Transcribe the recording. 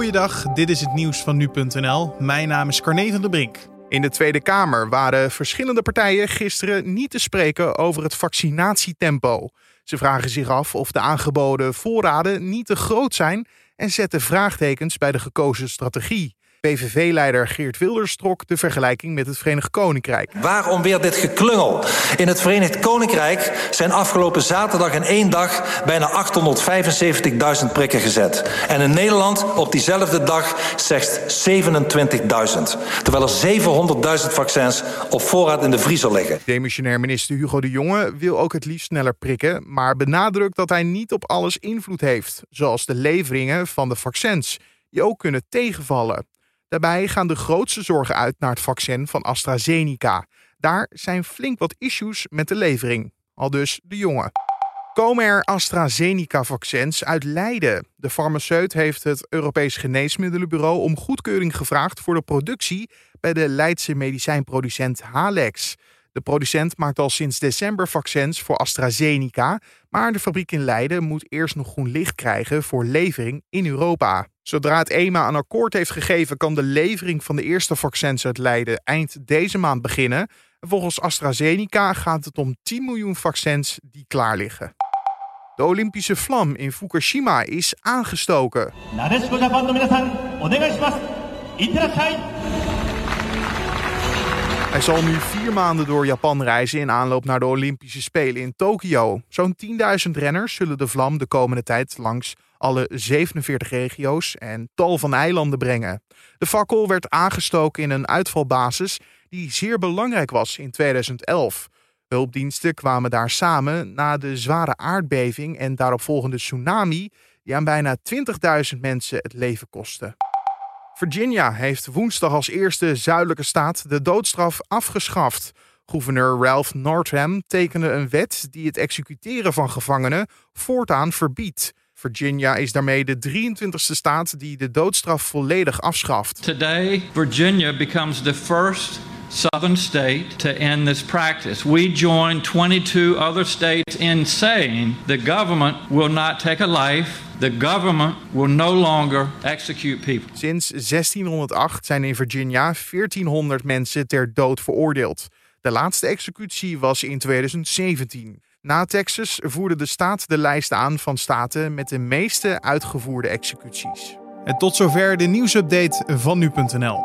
Goeiedag, dit is het nieuws van nu.nl. Mijn naam is Carne van der Brink. In de Tweede Kamer waren verschillende partijen gisteren niet te spreken over het vaccinatietempo. Ze vragen zich af of de aangeboden voorraden niet te groot zijn en zetten vraagtekens bij de gekozen strategie. PVV-leider Geert Wilders trok de vergelijking met het Verenigd Koninkrijk. Waarom weer dit geklungel? In het Verenigd Koninkrijk zijn afgelopen zaterdag in één dag bijna 875.000 prikken gezet. En in Nederland op diezelfde dag slechts 27.000. Terwijl er 700.000 vaccins op voorraad in de vriezer liggen. Demissionair minister Hugo de Jonge wil ook het liefst sneller prikken, maar benadrukt dat hij niet op alles invloed heeft, zoals de leveringen van de vaccins, die ook kunnen tegenvallen. Daarbij gaan de grootste zorgen uit naar het vaccin van AstraZeneca. Daar zijn flink wat issues met de levering. Al dus de jongen. Komen er AstraZeneca-vaccins uit Leiden? De farmaceut heeft het Europees Geneesmiddelenbureau om goedkeuring gevraagd voor de productie bij de Leidse medicijnproducent Halex. De producent maakt al sinds december vaccins voor AstraZeneca, maar de fabriek in Leiden moet eerst nog groen licht krijgen voor levering in Europa. Zodra het EMA een akkoord heeft gegeven, kan de levering van de eerste vaccins uit Leiden eind deze maand beginnen. volgens AstraZeneca gaat het om 10 miljoen vaccins die klaar liggen. De Olympische vlam in Fukushima is aangestoken. Hij zal nu vier maanden door Japan reizen in aanloop naar de Olympische Spelen in Tokio. Zo'n 10.000 renners zullen de vlam de komende tijd langs alle 47 regio's en tal van eilanden brengen. De fakkel werd aangestoken in een uitvalbasis die zeer belangrijk was in 2011. Hulpdiensten kwamen daar samen na de zware aardbeving en daaropvolgende tsunami die aan bijna 20.000 mensen het leven kostte. Virginia heeft woensdag als eerste zuidelijke staat de doodstraf afgeschaft. Gouverneur Ralph Northam tekende een wet die het executeren van gevangenen voortaan verbiedt. Virginia is daarmee de 23e staat die de doodstraf volledig afschaft. Today, Virginia becomes the first southern state to end this practice. We join 22 other states in saying the government will not take a life. The government will no longer execute people. Sinds 1608 zijn in Virginia 1400 mensen ter dood veroordeeld. De laatste executie was in 2017. Na Texas voerde de staat de lijst aan van staten met de meeste uitgevoerde executies. En tot zover de nieuwsupdate van nu.nl.